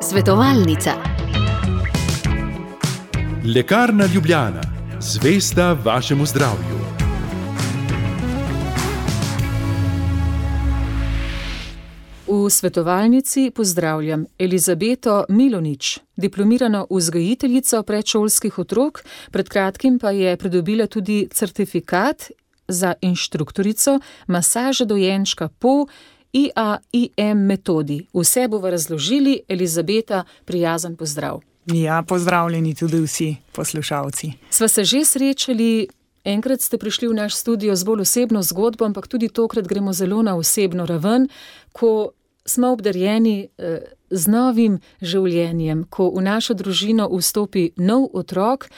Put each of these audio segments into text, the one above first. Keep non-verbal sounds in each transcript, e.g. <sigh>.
Svetovalnica. Lekarna Ljubljana, zvesta vašemu zdravju. V svetovalnici pozdravljam Elizabeto Milonič, diplomirano vzgojiteljico predšolskih otrok, pred kratkim pa je pridobila tudi certifikat za inštruktorico masaže dojenčka po IAIM metodi. Vse bomo razložili, Elizabeta, prijazen pozdrav. Ja, pozdravljeni tudi vsi poslušalci. Sva se že srečali, enkrat ste prišli v naš studio z bolj osebno zgodbo, ampak tudi tokrat gremo zelo na osebno raven, ko smo obdarjeni eh, z novim življenjem, ko v našo družino vstopi nov otrok.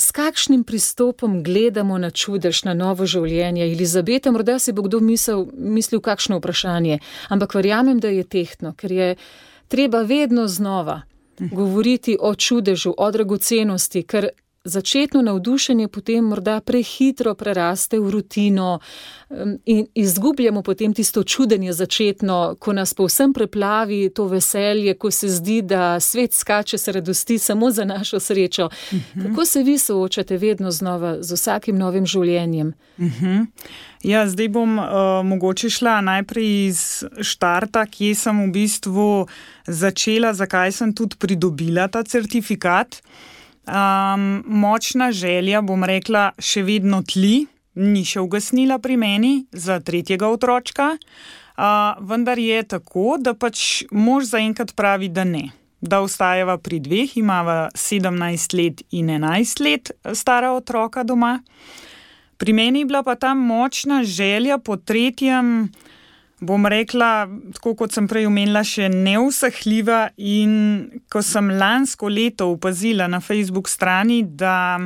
S kakšnim pristopom gledamo na čudež, na novo življenje? Elizabeta, morda si bo kdo mislil, mislil kakšno vprašanje, ampak verjamem, da je tehtno, ker je treba vedno znova govoriti o čudežu, o dragocenosti, ker začetno navdušenje potem morda prehitro preraste v rutino in izgubljamo potem tisto čudenje začetno, ko nas povsem preplavi to veselje, ko se zdi, da svet skače se radosti samo za našo srečo. Mhm. Kako se vi soočate vedno znova z vsakim novim življenjem? Mhm. Ja, zdaj bom uh, mogoče šla najprej iz štarta, kje sem v bistvu začela, zakaj sem tudi pridobila ta certifikat. Um, močna želja, bom rekla, še vedno tli, ni še ugasnila pri meni za tretjega otroka, uh, vendar je tako, da pač mož zaenkrat pravi, da ne. Da ostajava pri dveh, imava 17 let in 11 let stara otroka doma. Pri meni je bila pa ta močna želja po tretjem bom rekla, tako kot sem prej omenila, še neusahljiva. In ko sem lansko leto opazila na Facebook strani, da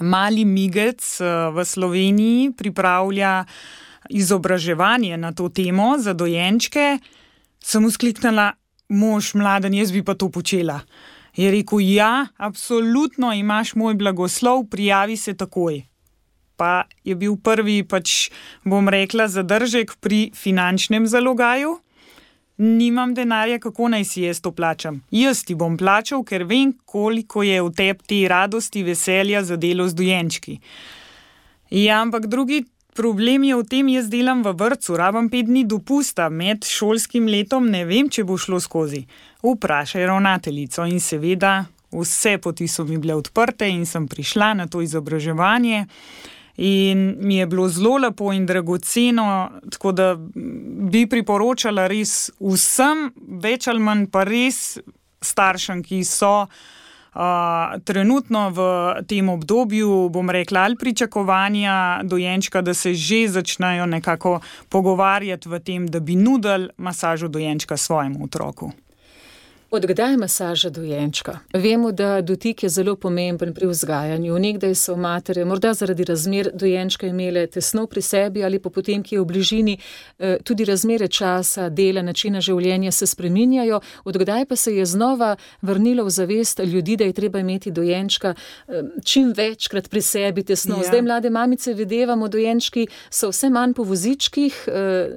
mali migec eh, v Sloveniji pripravlja izobraževanje na to temo za dojenčke, sem uskliknila, mož mladen, jaz bi pa to počela. Je rekel, ja, absolutno imaš moj blagoslov, prijavi se takoj pa je bil prvi, pač bom rekla, zadržek pri finančnem zalogaju. Nimam denarja, kako naj si jaz to plačam. Jaz ti bom plačal, ker vem, koliko je v tebi te radosti, veselja za delo z dojenčki. Ja, ampak drugi problem je v tem, jaz delam v vrtu, rabam pet dni dopusta med šolskim letom, ne vem, če bo šlo skozi. Vprašaj ravnateljico in seveda vse poti so mi bile odprte in sem prišla na to izobraževanje. In mi je bilo zelo lepo in dragoceno, tako da bi priporočala res vsem, več ali manj pa res staršem, ki so uh, trenutno v tem obdobju, bom rekla, ali pričakovanja dojenčka, da se že začnejo nekako pogovarjati v tem, da bi nudili masažo dojenčka svojemu otroku. Odkdaj je masaža dojenčka? Vemo, da dotik je zelo pomemben pri vzgajanju. Nekdaj so matere, morda zaradi razmer dojenčka, imele tesno pri sebi ali pa potem, ki je v bližini, eh, tudi razmere časa, dela, načina življenja se spreminjajo. Odkdaj pa se je znova vrnilo v zavest ljudi, da je treba imeti dojenčka eh, čim večkrat pri sebi tesno. Ja. Zdaj mlade mamice videvamo, dojenčki so vse manj po vozičkih, eh,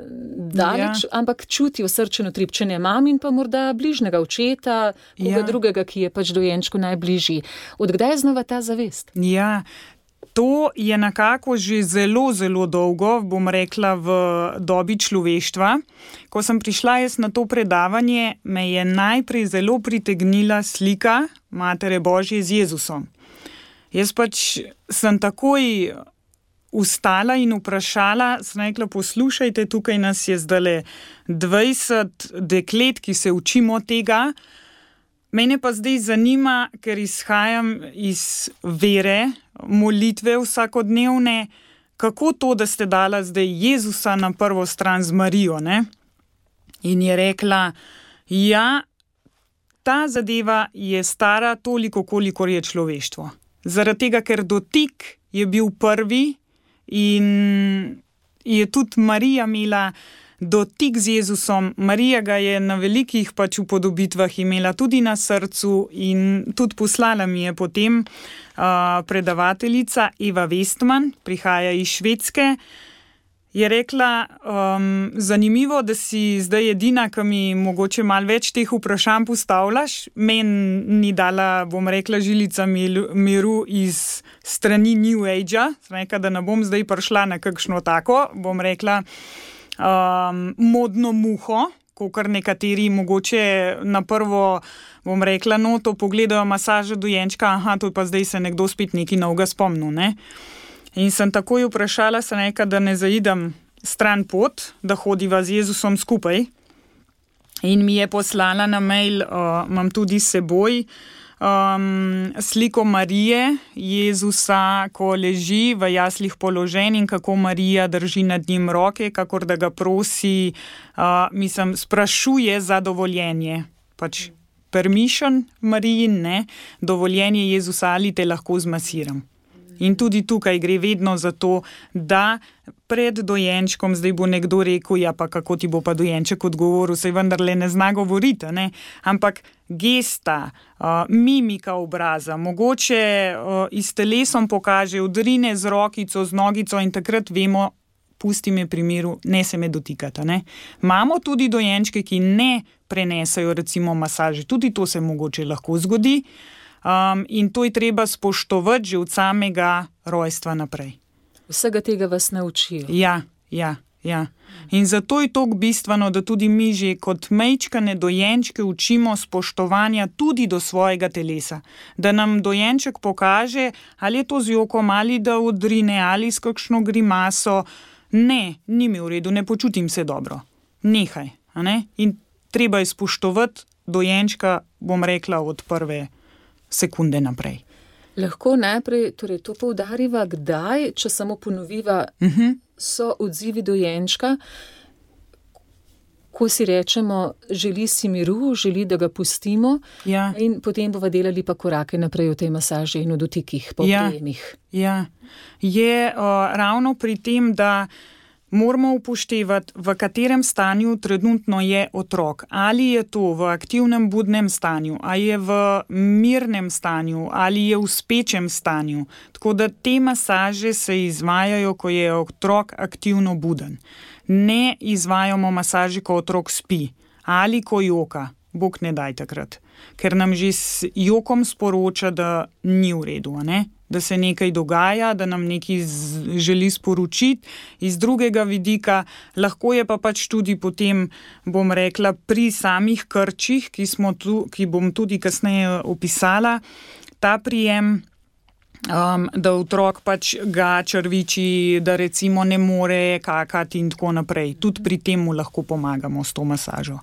daleč, ja. ampak čutijo srčeno tripčenje mamin pa morda bližnjega očeta očeta, koga ja. drugega, ki je pač dojenčku najbližji. Odkdaj je znova ta zavest? Ja. To je nekako že zelo, zelo dolgo, bom rekla, v dobi človeštva. Ko sem prišla na to predavanje, me je najprej zelo pritegnila slika Matere Božje z Jezusom. Jaz pač sem takoj ustala in vprašala, sem rekla: Poslušajte, tukaj nas je zdaj 20 deklet, ki se učimo tega. Mene pa zdaj zanima, ker izhajam iz vere, molitve vsakodnevne, kako to, da ste dala zdaj Jezusa na prvo stran z Marijo. Ne? In je rekla: Ja, ta zadeva je stara toliko, kolikor je človeštvo. Zaradi tega, ker dotik je bil prvi, In je tudi Marija imela dotik z Jezusom, Marija ga je na velikih pač upodobitvah imela tudi na srcu in tudi poslala mi je potem uh, predavateljica Eva Westman, prihaja iz Švedske. Je rekla, um, zanimivo, da si zdaj edina, ki mi mogoče malo več teh vprašanj postavljaš. Meni ni dala, bom rekla, žilica miru iz strani New Age, rekla, da ne bom zdaj prišla na kakšno tako, bom rekla, um, modno muho. Kar nekateri mogoče na prvo, bom rekla, no, to pogledajo masaže dojenčka, aha, to pa zdaj se nekdo spet nekaj novega spomnil. Ne? In sem takoj vprašala, nekaj, da ne zaidem stran pot, da hodiva z Jezusom skupaj. In mi je poslala na mail, uh, imam tudi s seboj um, sliko Marije, Jezusa, ko leži v jaslih položen in kako Marija drži nad njim roke, kako da ga prosi, uh, mislim, sprašuje za dovoljenje. Pač permission Mariji, ne, dovoljenje Jezusa ali te lahko zmasiram. In tudi tukaj gre vedno za to, da pred dojenčkom zdaj bo nekdo rekel: Ja, pa kako ti bo pa dojenček odgovoril, se vendarle ne zna govoriti. Ne? Ampak gesta, uh, mimika obraza, mogoče uh, iz telesom pokaže, udrine z rokico, z nogico in takrat vemo. Pusti me pri miru, ne se me dotikata. Ne? Imamo tudi dojenčke, ki ne prenesajo, recimo, masaže, tudi to se mogoče lahko zgodi. Uh, Um, in to je treba spoštovati že od samega rojstva naprej. Vsega tega vas naučijo. Ja, ja. Ja. In zato je to bistveno, da tudi mi, že kot mečkane dojenčke, učimo spoštovanja tudi do svojega telesa. Da nam dojenček pokaže, ali je to z jokom, ali da odrine, ali s kakšno grimaso. Ne, ni mi v redu, ne počutim se dobro. Nehaj. Ne? In treba je spoštovati dojenčka, bom rekla, od prve sekunde naprej. Lahko najprej torej to poudariva, kdaj, če samo ponoviva, uh mhm. -huh. so odzivi dojenčka, ko si rečemo, želi si miru, želi, da ga pustimo, ja. in potem bomo delali pa korake naprej v tej masaži in v dotikih, po ja. prijemih. Ja. Je uh, ravno pri tem, da moramo upoštevati, v katerem stanju trenutno je otrok. Ali je to v aktivnem budnem stanju, ali je v mirnem stanju, ali je v spečem stanju. Tako da te masaže se izvajajo, ko je otrok aktivno buden. Ne izvajamo masaže, ko otrok spi ali ko joka. Bog ne daj takrat, ker nam že s jokom sporoča, da ni v redu da se nekaj dogaja, da nam nekaj želi sporočiti iz drugega vidika, lahko je pa pač tudi potem, bom rekla, pri samih krčih, ki, tu, ki bom tudi kasneje opisala, ta prijem. Um, da otrok pač ga črviči, da recimo ne more kakati, in tako naprej. Tudi pri tem mu lahko pomagamo s to masažo.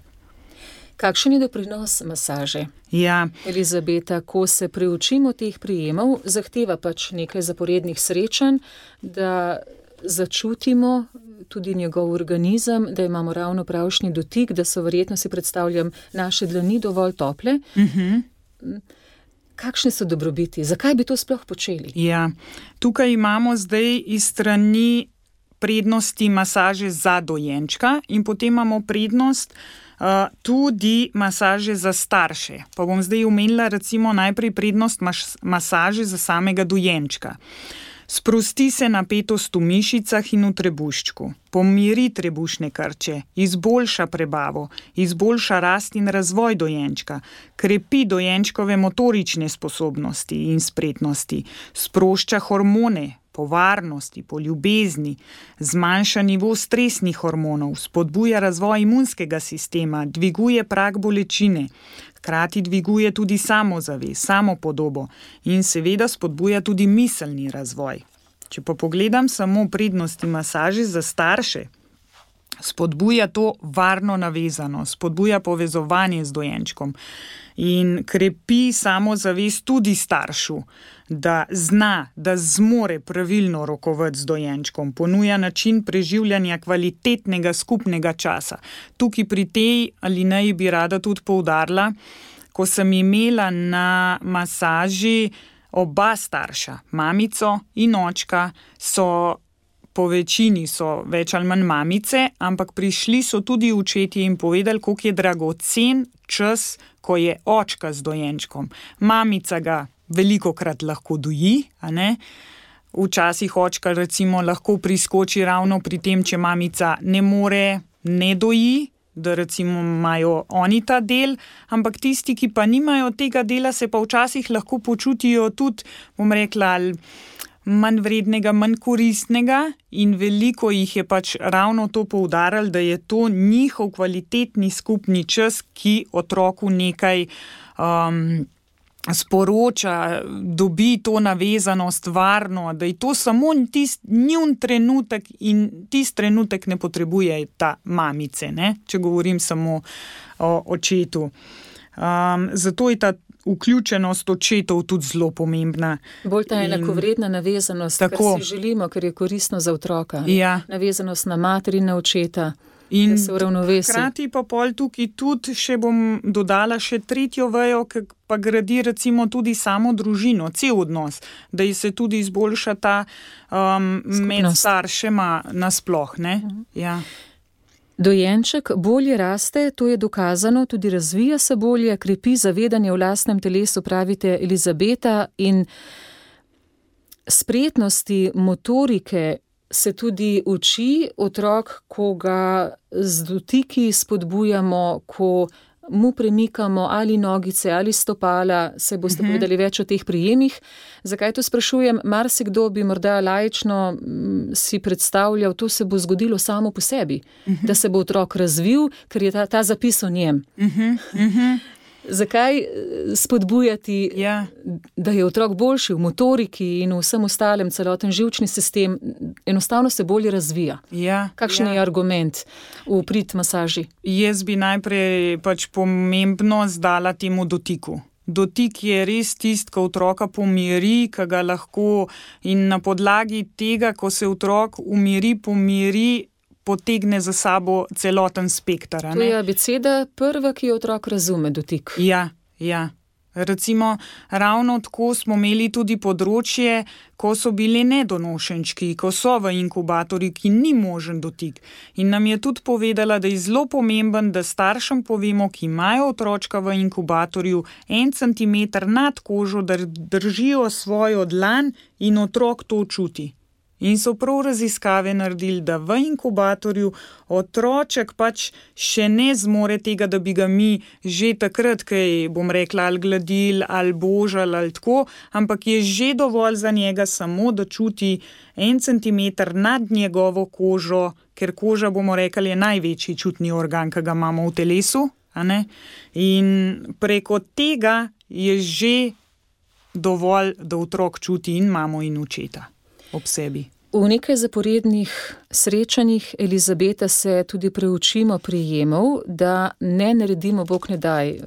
Kakšen je doprinos masaže? Ja. Elizabeta, ko se preučimo teh prijemov, zahteva pač nekaj zaporednih srečanj, da začutimo tudi njegov organizem, da imamo ravno pravšnji dotik, da so verjetno si predstavljam naše dlani dovolj tople. Uh mhm. -huh. Kakšne so dobrobiti? Zakaj bi to sploh počeli? Ja. Tukaj imamo zdaj iz strani prednosti masaže za dojenčka in potem imamo prednost. Uh, tudi masaže za starše. Pa bom zdaj omenila, recimo, najprej prednost masaže za samega dojenčka. Sprosti se napetost v mišicah in v trebuščku, pomiri trebušne krče, izboljša prebavo, izboljša rast in razvoj dojenčka, krepi dojenčkove motorične sposobnosti in spretnosti, sprošča hormone, po varnosti, po ljubezni, zmanjša nivo stresnih hormonov, spodbuja razvoj imunskega sistema, dviguje prak bolečine, hkrati dviguje tudi samozavest, samopodobo in seveda spodbuja tudi miselni razvoj. Če pa pogledam samo prednosti masaže za starše, spodbuja to varno navezano, spodbuja povezovanje z dojenčkom in krepi samozavest tudi staršu da zna, da zmore pravilno rokovati z dojenčkom, ponuja način preživljanja kvalitetnega skupnega časa. Tukaj pri tej ali naj bi rada tudi poudarila, ko sem imela na masaži oba starša, mamico in očka, so. Po večini so več ali manj mamice, ampak prišli so tudi učeti in povedali, kako je dragocen čas, ko je očka z dojenčkom. Mamica ga veliko krat lahko doji, Včasih očka recimo lahko priskoči ravno pri tem, če mamica ne more, ne doji, da recimo imajo oni ta del, ampak tisti, ki pa nimajo tega dela, se pa včasih lahko počutijo tudi, bom rekla, manj vrednega, manj koristnega in veliko jih je pač ravno to poudarjalo, da je to njihov kvalitetni skupni čas, ki otroku nekaj. Um, sporoča, dobi to navezanost, varno, da je to samo tisti njun trenutek in tisti trenutek ne potrebuje ta mamice, ne? če govorim samo o očetu. Um, zato je ta vključenost očetov tudi zelo pomembna. Bolj ta enakovredna navezanost, tako si želimo, ker je koristno za otroka. Ja. Navezanost na materi in na očeta. In. Hkrati pa pol tukaj tudi še bom dodala še tretjo vejo, ki pa gradi recimo tudi samo družino, cel odnos, da se tudi izboljša ta um, med staršema nasploh. Uh mhm. ja. Dojenček bolje raste, to je dokazano, tudi razvija se bolje, krepi zavedanje v lastnem telesu, pravite Elizabeta, in spretnosti motorike se tudi uči. Otrok, ko ga z dotiki spodbujamo, ko mu premikamo ali nogice ali stopala, se boste uhum. povedali več o teh prijemih. Zakaj to sprašujem? Marsikdo bi morda lajično mm, si predstavljal, to se bo zgodilo samo po sebi, uhum. da se bo otrok razvil, ker je ta, ta zapis o njem. Uhum. Uhum. Zakaj eh, spodbujati, ja. da je otrok boljši v motoriki in v vsem ostalem, celoten žilčni sistem, enostavno se bolje razvija? Ja, Kakšen ja. je argument v prid masaži? Jaz bi najprej pač pomembno zdala temu dotiku. Dotik je res tisti, ki otroka pomiri, ki ga lahko in na podlagi tega, ko se otrok umiri, pomiri potegne za sabo celoten spektr. To je abeceda prva, ki jo otrok razume, dotik. Ja, ja. Recimo, ravno tako smo imeli tudi področje, ko so bili nedonošenčki, ko so v inkubatorju, ki ni možen dotik. In nam je tudi povedala, da je zelo pomemben, da staršem povemo, ki imajo otročka v inkubatorju, en centimeter nad kožo, da držijo svojo dlan in otrok to čuti. In so prav raziskave naredili, da v inkubatorju otroček pač še ne zmore tega, da bi ga mi že takrat, kaj bom rekla, ali gladili, ali božali, ali tako, ampak je že dovolj za njega samo, da čuti en centimeter nad njegovo kožo, ker koža, bomo rekli, je največji čutni organ, ki ga imamo v telesu. In preko tega je že dovolj, da otrok čuti in mamo in očeta ob sebi. V nekaj zaporednih srečanjih Elizabeta se tudi preučimo prijemov, da ne naredimo, bog ne daj, eh,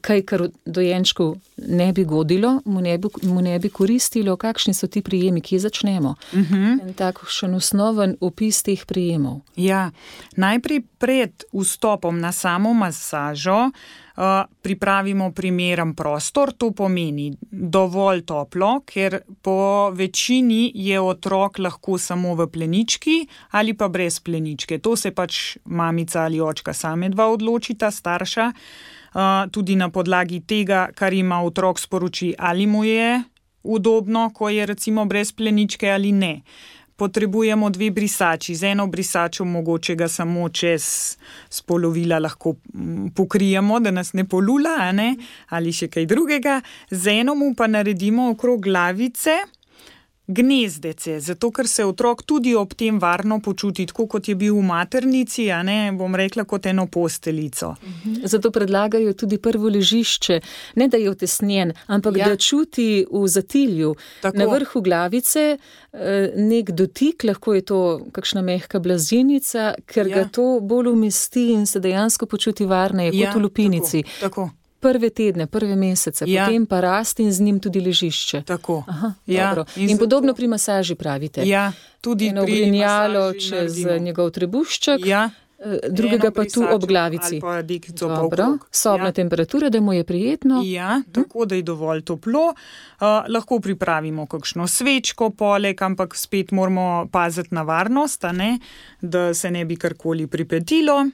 kaj, kar dojenčku ne bi godilo, mu ne bi, mu ne bi koristilo, kakšni so ti prijemi, kje začnemo. Uh mhm. -huh. En takšen osnoven opis teh prijemov. Ja, najprej pred vstopom na samo masažo. Eh, pripravimo primeren prostor, to pomeni dovolj toplo, ker po večini je otrok lahko samo v plenički ali pa brez pleničke. To se pač mamica ali očka same dva odločita, starša, eh, tudi na podlagi tega, kar ima otrok sporoči, ali mu je udobno, ko je recimo brez pleničke ali ne potrebujemo dve brisači. Z eno brisačo mogoče ga samo čez spolovila lahko pokrijemo, da nas ne polula, ne? ali še kaj drugega. Z eno mu pa naredimo okrog glavice gnezdece, zato ker se otrok tudi ob tem varno počuti, tako kot je bil v maternici, a ne bom rekla kot eno posteljico. Mhm. Zato predlagajo tudi prvo ležišče, ne da je otesnjen, ampak ja. da čuti v zatilju, tako. na vrhu glavice eh, nek dotik, lahko je to kakšna mehka blazinica, ker ja. ga to bolj umesti in se dejansko počuti varneje ja, kot v lupinici. Tako. tako prve tedne, prve mesece, ja. potem pa rasti in z njim tudi ležišče. Tako. Aha, ja. In, in podobno pri masaži pravite. Ja, tudi eno grinjalo čez njegov trebušček. Ja. Eh, drugega pa tu ob glavici. Dobro, sobna ja. temperatura, da mu je prijetno. Ja, hm? tako da je dovolj toplo. Uh, lahko pripravimo kakšno svečko, poleg, ampak spet moramo paziti na varnost, ne? da se ne bi karkoli pripetilo.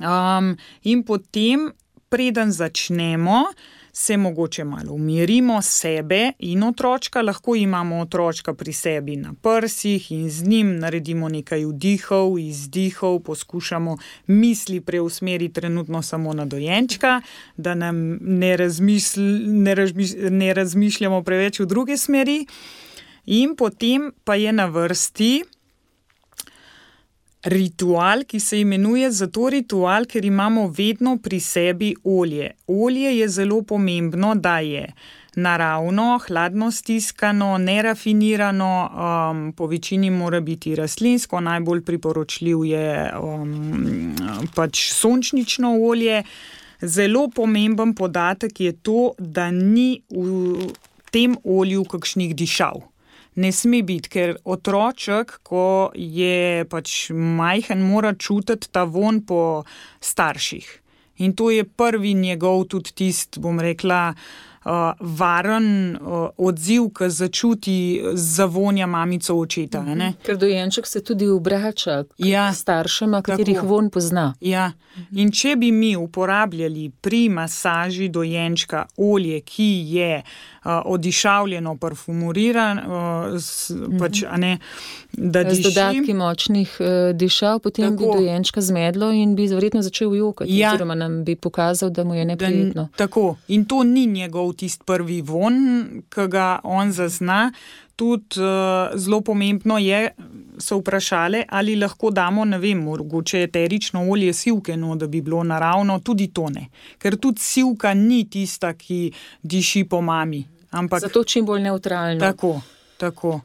Um, in potem preden začnemo, se mogoče malo umirimo sebe in otročka, lahko imamo otročka pri sebi na prsih in z njim naredimo nekaj vdihov, izdihov, poskušamo misli preusmeriti trenutno samo na dojenčka, da nam ne, razmišl, ne, razmišl, ne razmišljamo preveč v druge smeri. In potem pa je na vrsti ritual, ki se imenuje zato ritual, ker imamo vedno pri sebi olje. Olje je zelo pomembno, da je naravno, hladno stiskano, nerafinirano, um, po večini mora biti rastlinsko, najbolj priporočljiv je um, pač sončnično olje. Zelo pomemben podatek je to, da ni v tem olju kakšnih dišav ne sme biti, ker otroček, ko je pač majhen, mora čutiti ta von po starših. In to je prvi njegov, tudi tisti, bom rekla, uh, varen uh, odziv, ki začuti zavonja mamico očeta. Mm -hmm. Ker dojenček se tudi obrača k ja, staršema, katerih tako. von pozna. Ja. In če bi mi uporabljali pri masaži dojenčka olje, ki je uh, odišavljeno, parfumirirano, uh, pač, ne, da diši, z dodatki močnih uh, dišav, potem tako. bi dojenčka zmedlo in bi verjetno začel jokati, ja, oziroma nam bi pokazal, da mu je neprijetno. Tako. In to ni njegov tisti prvi von, ki ga on zazna. Tudi uh, zelo pomembno je, so vprašali, ali lahko damo, ne vem, mogoče eterično olje sivke, no, da bi bilo naravno, tudi to ne. Ker tudi sivka ni tista, ki diši po mami. Ampak, Zato čim bolj neutralno. Tako, tako.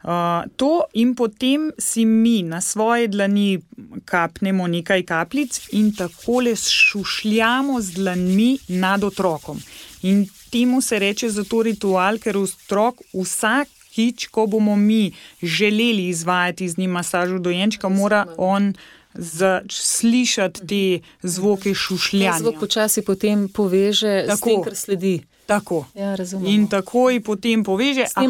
Uh, to in potem si mi na svoje dlani kapnemo nekaj kapljic in tako le šušljamo z dlanmi nad otrokom. In temu se reče zato ritual, ker otrok vsakič, ko bomo mi želeli izvajati z njim masažo dojenčka, mora on. Slišati te zvoke šušljanja. Zvok počasi potem poveže tako, s tem, kar sledi. Tako. Ja, in takoj potem poveže, da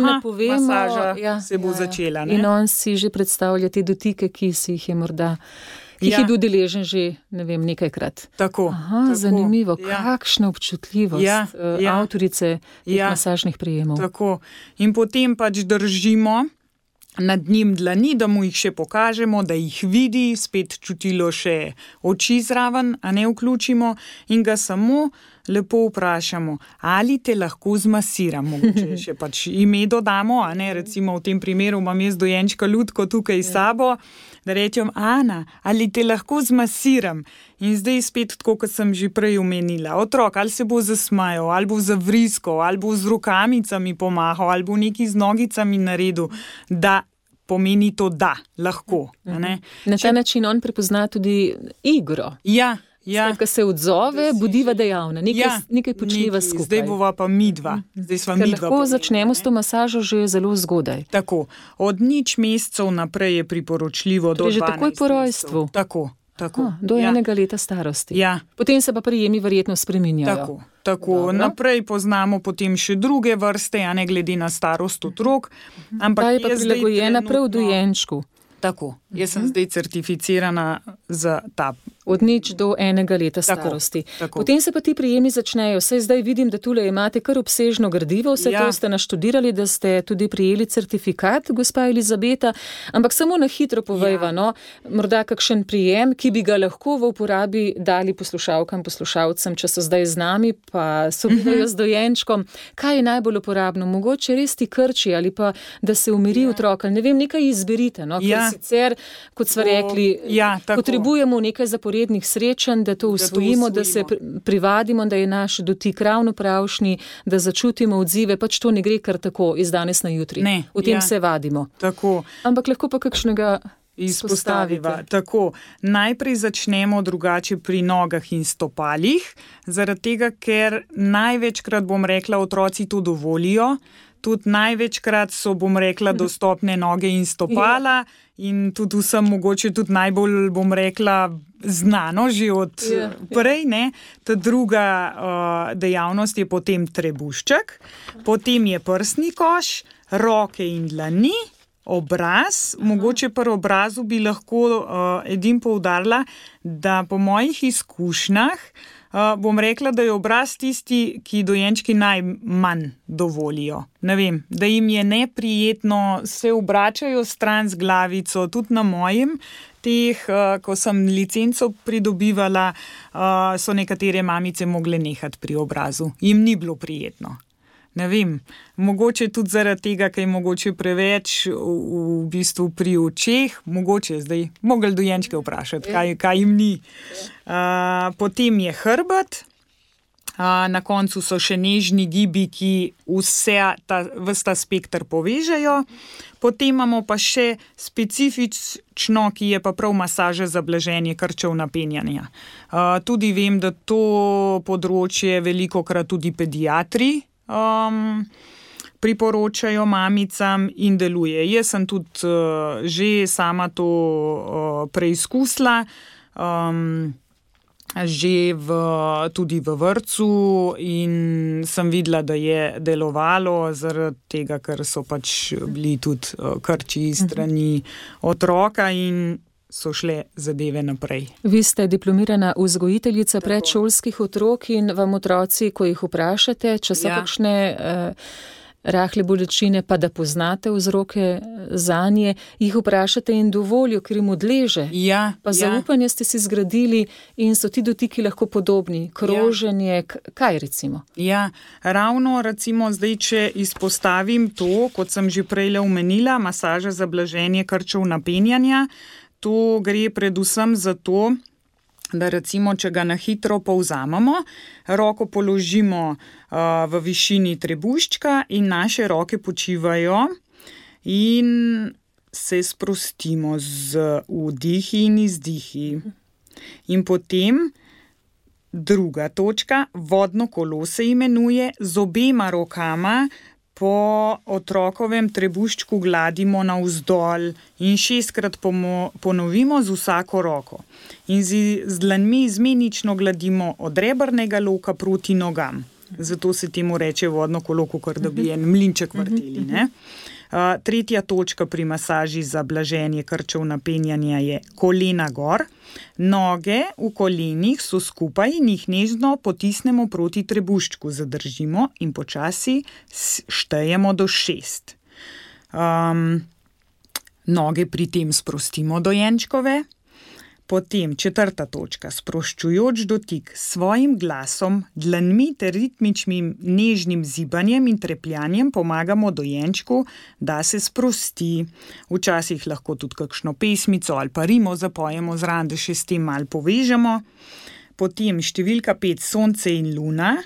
masaža ja, se bo ja, začela. Ne? In on si že predstavlja te dotike, ki si jih je morda. Ki ja. je bil deležen že ne vem, nekajkrat. Tako, Aha, tako, zanimivo, ja. kakšna občutljivost ja, uh, ja. avtorice ja. masažnih prijemov. Tako. In potem pač držimo nad njim dlani, da mu jih še pokažemo, da jih vidi, spet čutilo še oči zraven, a ne vključimo in ga samo lepo vprašamo, ali te lahko zmasiramo. Če <laughs> še pač ime dodamo, a ne recimo v tem primeru imam jaz dojenčka ljudko tukaj s sabo, da rečem, Ana, ali te lahko zmasiram. In zdaj spet tako, kot sem že prej omenila. Otrok ali se bo zasmajal, ali bo zavriskal, ali bo z rokamicami pomahal, ali bo neki z nogicami naredil, da pomeni to, da lahko. Na ta Če... način on prepozna tudi igro. Ja. Ja. Ko se odzove, budiva dejavna, nekaj, ja, nekaj počneva skupaj. Zdaj bova pa mi dva. Lahko začnemo s to masažo že zelo zgodaj. Tako, od nič mesecev naprej je priporočljivo, da torej že takoj po rojstvu. Tako. Tako, ha, do ja. enega leta starosti. Ja. Potem se pa prijemi verjetno spremenjajo. Tako, tako. naprej poznamo potem še druge vrste, a ne glede na starost otrok. Ampak Ta je pa prilagojena prav dojenčku. Tako, jaz sem uh -huh. zdaj certificirana za ta od nič do enega leta starosti. Tako, tako. Potem se pa ti prijemi začnejo. Vse zdaj vidim, da tukaj imate kar obsežno gradivo, vse ja. to ste naštudirali, da ste tudi prijeli certifikat, gospa Elizabeta. Ampak samo na hitro povejva, ja. no, morda kakšen prijem, ki bi ga lahko v uporabi dali poslušalkam, poslušalcem, če so zdaj z nami, pa so bili uh -huh. z dojenčkom. Kaj je najbolj uporabno? Mogoče res ti krči ali pa da se umiri ja. otrok. Ne vem, nekaj izberite. No, ja. Sicer, kot smo rekli, ja, potrebujemo nekaj zaporednega zaporednih srečanj, da to usvojimo, da, to usvojimo. da se privadimo, da je naš dotik ravno pravšnji, da začutimo odzive. Pač to ne gre kar tako iz danes na jutri. Ne, v tem ja, se vadimo. Tako. Ampak lahko pa kakšnega. Izpostaviva. Tako, najprej začnemo drugače pri nogah in stopalih, zaradi tega, ker največkrat, bom rekla, otroci to dovolijo. Tudi največkrat so, bom rekla, <laughs> dostopne noge in stopala, ja. In tudi vsem, mogoče tudi najbolj, bom rekla, znano že od yeah, ja, ja. prej. Ne? Ta druga uh, dejavnost je potem trebušček, potem je prsni koš, roke in dlani. Obraz, Aha. mogoče pri obrazu bi lahko uh, edin poudarila, da po mojih izkušnjah Uh, bom rekla, da je obraz tisti, ki dojenčki najmanj dovolijo. Ne vem, da jim je neprijetno, se obračajo stran z glavico, tudi na mojem. Teh, uh, ko sem licenco pridobivala, uh, so nekatere mamice mogle nehati pri obrazu. Jim ni bilo prijetno. Ne vem, mogoče tudi zaradi tega, ker je mogoče preveč v, v bistvu pri očeh, mogoče zdaj mogli dojenčke vprašati, kaj, kaj jim ni. Uh, potem je hrbet, uh, na koncu so še nežni gibi, ki vse ta, ta spektr povežejo. Potem imamo pa še specifično, ki je pa prav masaža za blaženje krčev napenjanja. Uh, tudi vem, da to področje veliko krat tudi pediatri um, priporočajo mamicam in deluje. Jaz sem tudi uh, že sama to uh, preizkusila. Um, Že v, tudi v vrtu, in sem videla, da je delovalo, zaradi tega, ker so pač bili tudi uh, krči strani otroka, in so šle zadeve naprej. Vi ste diplomirana vzgojiteljica predšolskih otrok in vam otroci, ko jih vprašate, če so ja. kakšne uh, rahle bolečine, pa da poznate vzroke eh, za nje, jih vprašate in dovolijo, ker jim odleže. Ja, pa zaupanje ja. ste si zgradili in so ti dotiki lahko podobni, kroženje, ja. kaj recimo. Ja, ravno recimo zdaj, če izpostavim to, kot sem že prej omenila, masaža za blaženje krčev napenjanja to gre predvsem zato, da recimo, če ga na hitro povzamemo, roko položimo uh, v višini trebuščka in naše roke počivajo in se sprostimo z vdihi in izdihi. In potem druga točka, vodno kolo se imenuje, z obema rokama po otrokovem trebuščku gladimo navzdol in šestkrat ponovimo z vsako roko. In z, z dlanmi izmenično gladimo od rebrnega loka proti nogam. Zato se temu reče vodno kolo, kot da bi en mlinček vrteli. Ne? Tretja točka pri masaži za blaženje krčev napenjanja je kolena gor. Noge v kolenih so skupaj in jih nežno potisnemo proti trebuščku, zadržimo in počasi štejemo do šest. Um, noge pri tem sprostimo dojenčkove. Potem četrta točka, sproščujoč dotik s svojim glasom, dlanmi ter ritmičnim nežnim zibanjem in trepljanjem pomagamo dojenčku, da se sprosti. Včasih lahko tudi kakšno pesmico ali pa rimo zapojemo zraven, da še s tem mal povežemo potem številka 5 Sonce in Luna,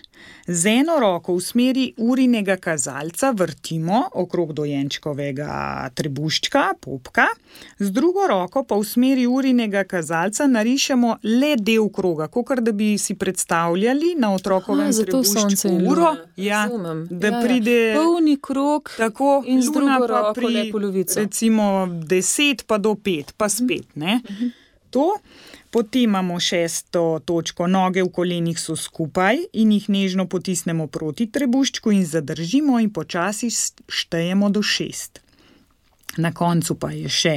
z eno roko v smeri urinega kazalca vrtimo okrog dojenčkovega trebuščka, popka, z drugo roko pa v smeri urinega kazalca narišemo le del kroga, kot da bi si predstavljali na otrokovem trebuščku uro, ja, da ja, ja. pride ja. polni krog tako, in z drugo roko pri polovici. Recimo 10 pa do 5, pa spet. Uh -huh. To. Potem imamo šesto točko, noge v kolenih so skupaj in jih nežno potisnemo proti trebuščku in zadržimo in počasi štejemo do šest. Na koncu pa je še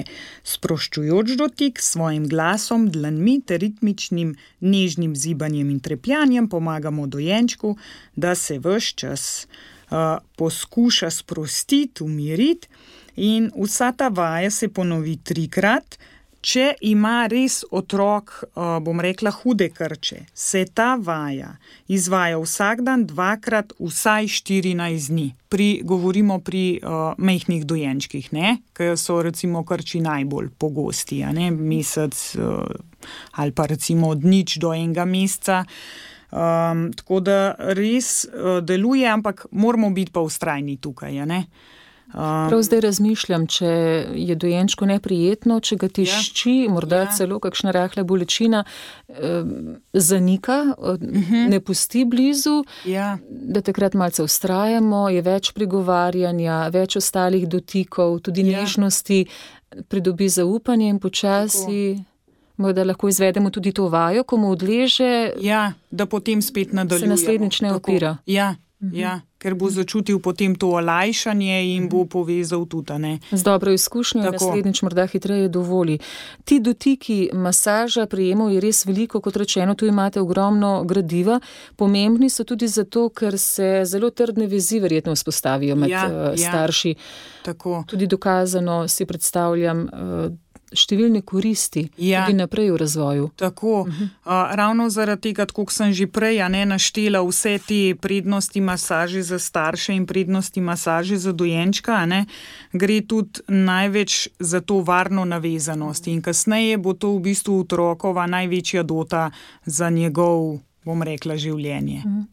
sproščujoč dotik s svojim glasom, dlanmi ter ritmičnim nežnim zibanjem in trepljanjem pomagamo dojenčku, da se vse čas uh, poskuša sprostiti, umiriti in vsa ta vaja se ponovi trikrat. Če ima res otrok, eh, bom rekla, hude krče, se ta vaja izvaja vsak dan, dvakrat, vsaj 14 dni. Pri, govorimo pri uh, mehkih dojenčkih, ki so recimo krči najbolj pogosti, ne, mesec uh, ali pa recimo od nič do enega meseca. Um, tako da res uh, deluje, ampak moramo biti pa ustrajni tukaj. Uh, Prav zdaj razmišljam, če je dojenčko neprijetno, če ga tišči, ja. morda ja. celo kakšna rahla bolečina, eh, zanika, uh -huh. ne pusti blizu, ja. da takrat malce ustrajamo, je več prigovarjanja, več ostalih dotikov, tudi ja. nežnosti, pridobi zaupanje in počasi. Morda lahko izvedemo tudi to vajo, ko mu odleže. Ja, da potem spet nadaljuje. Se naslednjič ne opira. Ja, Mhm. Ja, ker bo začutil potem to olajšanje in bo povezal tudi. Ne? Z dobro izkušnjo, da naslednjič morda hitreje dovoli. Ti dotiki, masaža, prijemov je res veliko, kot rečeno, tu imate ogromno gradiva. Pomembni so tudi zato, ker se zelo trdne vezi verjetno vzpostavijo med ja, uh, starši. Ja, tudi dokazano si predstavljam. Številne koristi ja. tudi naprej v razvoju. Tako, uh -huh. uh, ravno zaradi tega, kot sem že prej ne, naštela vse te prednosti masaže za starše in prednosti masaže za dojenčka, ne, gre tudi največ za to varno navezanost in kasneje bo to v bistvu otrokova največja dota za njegov, bom rekla, življenje. Uh -huh.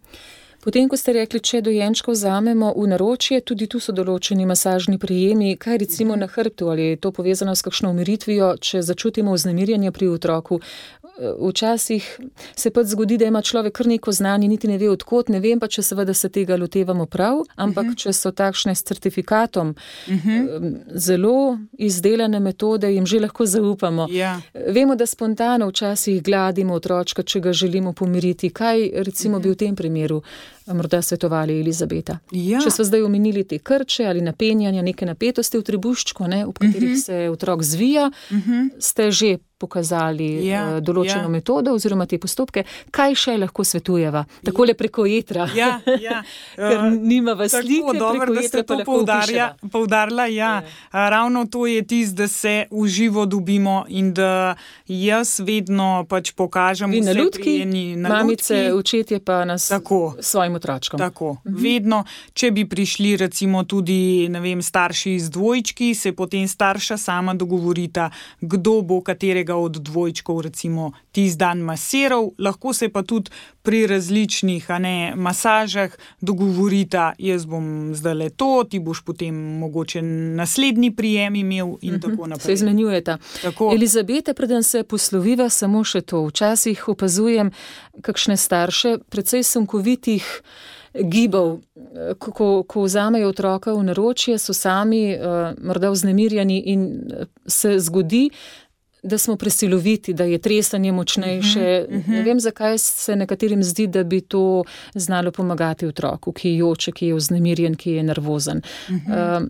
Potem, ko ste rekli, če dojenčko vzamemo v naročje, tudi tu so določeni masažni prijemi, kaj recimo na hrbtu ali je to povezano s kakšno umiritvijo, če začutimo vznemirjanje pri otroku. Včasih se pa zgodi, da ima človek kar neko znanje, niti ne ve odkot, ne vem pa, če seveda se tega lotevamo prav, ampak uh mhm. -huh. če so takšne s certifikatom uh mhm. -huh. zelo izdelane metode, jim že lahko zaupamo. Ja. Vemo, da spontano včasih gladimo otročka, če ga želimo pomiriti. Kaj recimo uh -huh. bi v tem primeru morda svetovali Elizabeta. Ja. Če so zdaj omenili te krče ali napenjanja, neke napetosti v tribuščku, ne, v katerih uh mhm. -huh. se otrok zvija, uh mhm. -huh. ste že pokazali ja, uh, določeno ja. metodo oziroma te postopke. Kaj še lahko svetujeva? Takole preko jetra. Ja, ja. <laughs> Ker uh, nima vas slike, dobro, da ste to poudarja, poudarila. Ja. Ja. Ravno to je tisto, da se v živo dobimo in da jaz vedno pač pokažem vse na ljudki, mamice, očetje pa nas tako. svojim otrokom. Tako. Mhm. Vedno, če bi prišli, recimo, tudi vem, starši iz dvojčki, se potem starša sama dogovorita, kdo bo katerega od dvojčkov, recimo, tisti dan masiral, lahko se pa tudi pri različnih ne, masažah dogovorita, jaz bom zdaj le to, ti boš potem mogoče naslednji prijem imel in uh mhm. -huh. tako naprej. Se izmenjujeta. Elizabete, preden se posloviva, samo še to. Včasih opazujem, kakšne starše, predvsej sunkovitih gibov, ko, ko vzamejo otroka v naročje, so sami uh, morda vznemirjeni in eh, se zgodi, da smo presiloviti, da je tresanje močnejše. Uh -huh, uh -huh. Ne vem, zakaj se nekaterim zdi, da bi to znalo pomagati otroku, ki joče, ki je vznemirjen, ki je nervozen. Uh -huh. uh,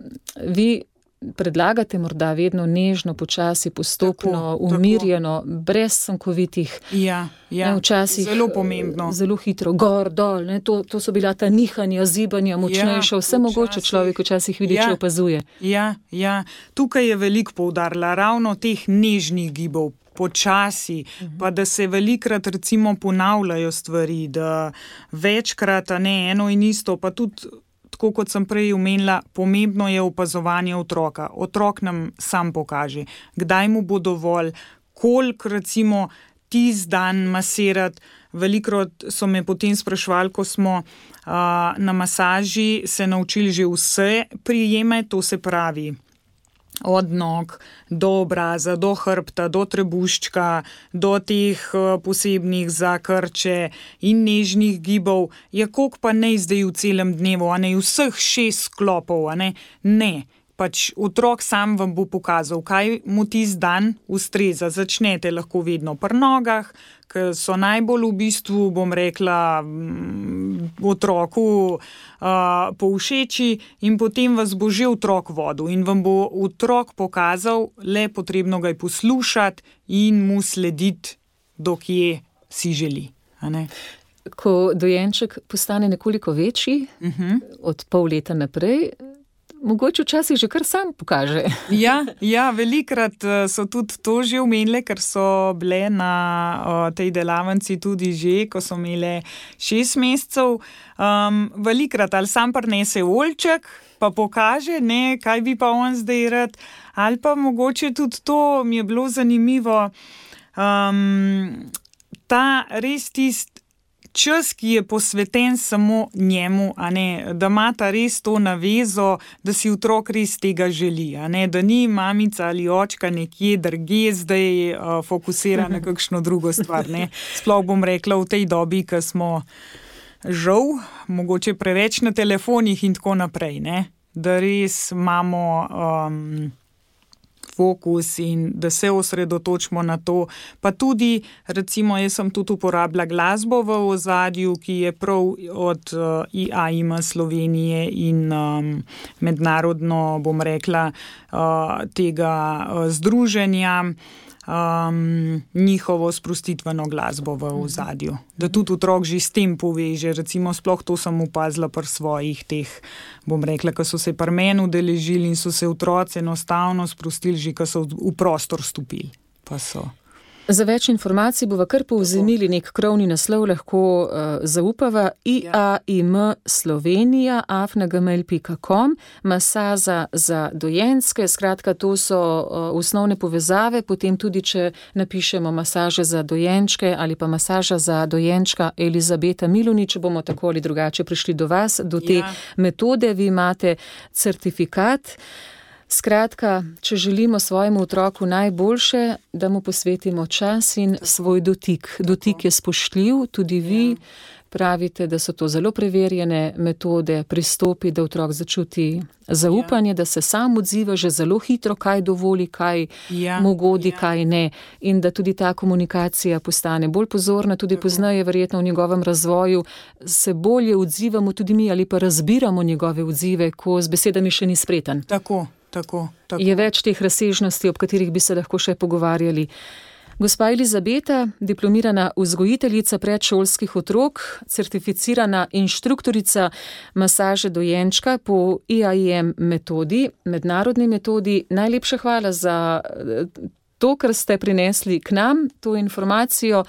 vi predlagate morda vedno nežno, počasi, postopno, tako, umirjeno, tako. brez sankovitih. Ja, ja. Ne, včasih zelo pomembno. Zelo hitro, gor, dol. To, to so bila ta nihanja, zibanja, močnejša, ja, vse včasih. mogoče človek včasih vidi, ja, če opazuje. Ja, ja. Tukaj je veliko poudarila ravno teh nežnih gibov. Počasi, -huh. pa da se velikrat, recimo, ponavljajo stvari, da večkrat, ne eno in isto, pa tudi tako kot sem prej omenila, pomembno je opazovanje otroka. Otrok nam sam pokaže, kdaj mu bo dovolj, koliko recimo tisti dan masirati. Velikrat so me potem sprašvali, ko smo uh, na masaži se naučili že vse prijeme, to se pravi od nog do obraza, do hrbta, do trebuščka, do teh eh, posebnih za krče in nežnih gibov, je kok pa ne zdaj v celem dnevu, a ne vseh šest sklopov, a ne. ne pač otrok sam vam bo pokazal, kaj mu ti zdan ustreza. Začnete lahko vedno pri nogah, ki so najbolj v bistvu, bom rekla, mm, otroku uh, povšeči, in potem vas bo že otrok vodil in vam bo otrok pokazal, le potrebno ga je poslušati in mu slediti, dokje si želi. Ko dojenček postane nekoliko večji, uh mhm. -huh. od pol leta naprej, mogoče včasih že kar sam pokaže. <laughs> ja, ja, velikrat eh, so tudi to že omenili, ker so bile na o, tej delavnici tudi že, ko so imeli šest mesecev. Um, velikrat ali sam prnese olček, pa pokaže, ne, kaj bi pa on zdaj rad. Ali pa mogoče tudi to mi je bilo zanimivo. Um, ta res tisti čas, ki je posveten samo njemu, ne, da ima ta res to navezo, da si otrok res tega želi, ne, da ni mamica ali očka nekje drugje, zdaj uh, fokusira na <laughs> kakšno drugo stvar. Ne. Sploh bom rekla v tej dobi, ki smo žal, mogoče preveč na telefonih in tako naprej, ne, da res imamo. Um, fokus in da se osredotočimo na to. Pa tudi, recimo, jaz sem tudi uporabljala glasbo v ozadju, ki je prav od uh, IAIM Slovenije in um, mednarodno, bom rekla, uh, tega uh, združenja um, njihovo sprostitveno glasbo v ozadju. Da tudi otrok že s tem poveže. Recimo, sploh to sem opazila pri svojih teh, bom rekla, ki so se pri meni udeležili in so se otroci enostavno sprostili, že ko so v prostor stopili. Pa so. Za več informacij bomo kar povzemili nek krovni naslov, lahko uh, zaupava. IAIM Slovenija, afnagmail.com, masaza za dojenske, skratka, to so uh, osnovne povezave, potem tudi, če napišemo masaže za dojenčke ali pa masaža za dojenčka Elizabeta Milunič, bomo tako ali drugače prišli do vas, do te ja. metode, vi imate certifikat. Skratka, če želimo svojemu otroku najboljše, da mu posvetimo čas in svoj dotik. Dotik je spoštljiv, tudi vi ja. pravite, da so to zelo preverjene metode, pristopi, da otrok začuti zaupanje, ja. da se sam odziva že zelo hitro, kaj dovoli, kaj ja. mu godi, kaj ne. In da tudi ta komunikacija postane bolj pozorna, tudi poznaje verjetno v njegovem razvoju, se bolje odzivamo tudi mi ali pa razbiramo njegove odzive, ko z besedami še ni spreten. Tako. Tako, tako. Je več teh razsežnosti, ob katerih bi se lahko še pogovarjali. Gospa Elizabeta, diplomirana vzgojiteljica predšolskih otrok, certificirana inštruktorica masaže dojenčka po IAIM metodi, mednarodni metodi, najlepša hvala za to, kar ste prinesli k nam, to informacijo,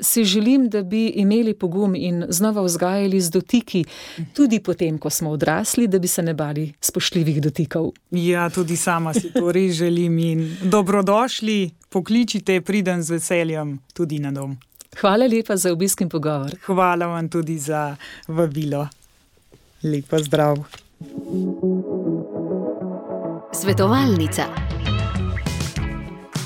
si želim, da bi imeli pogum in znova vzgajali z dotiki, tudi potem, ko smo odrasli, da bi se ne bali spoštljivih dotikov. Ja, tudi sama si to res želim in dobrodošli, pokličite, pridem z veseljem tudi na dom. Hvala lepa za obisk in pogovor. Hvala vam tudi za vabilo. Lepo zdrav. Svetovalnica.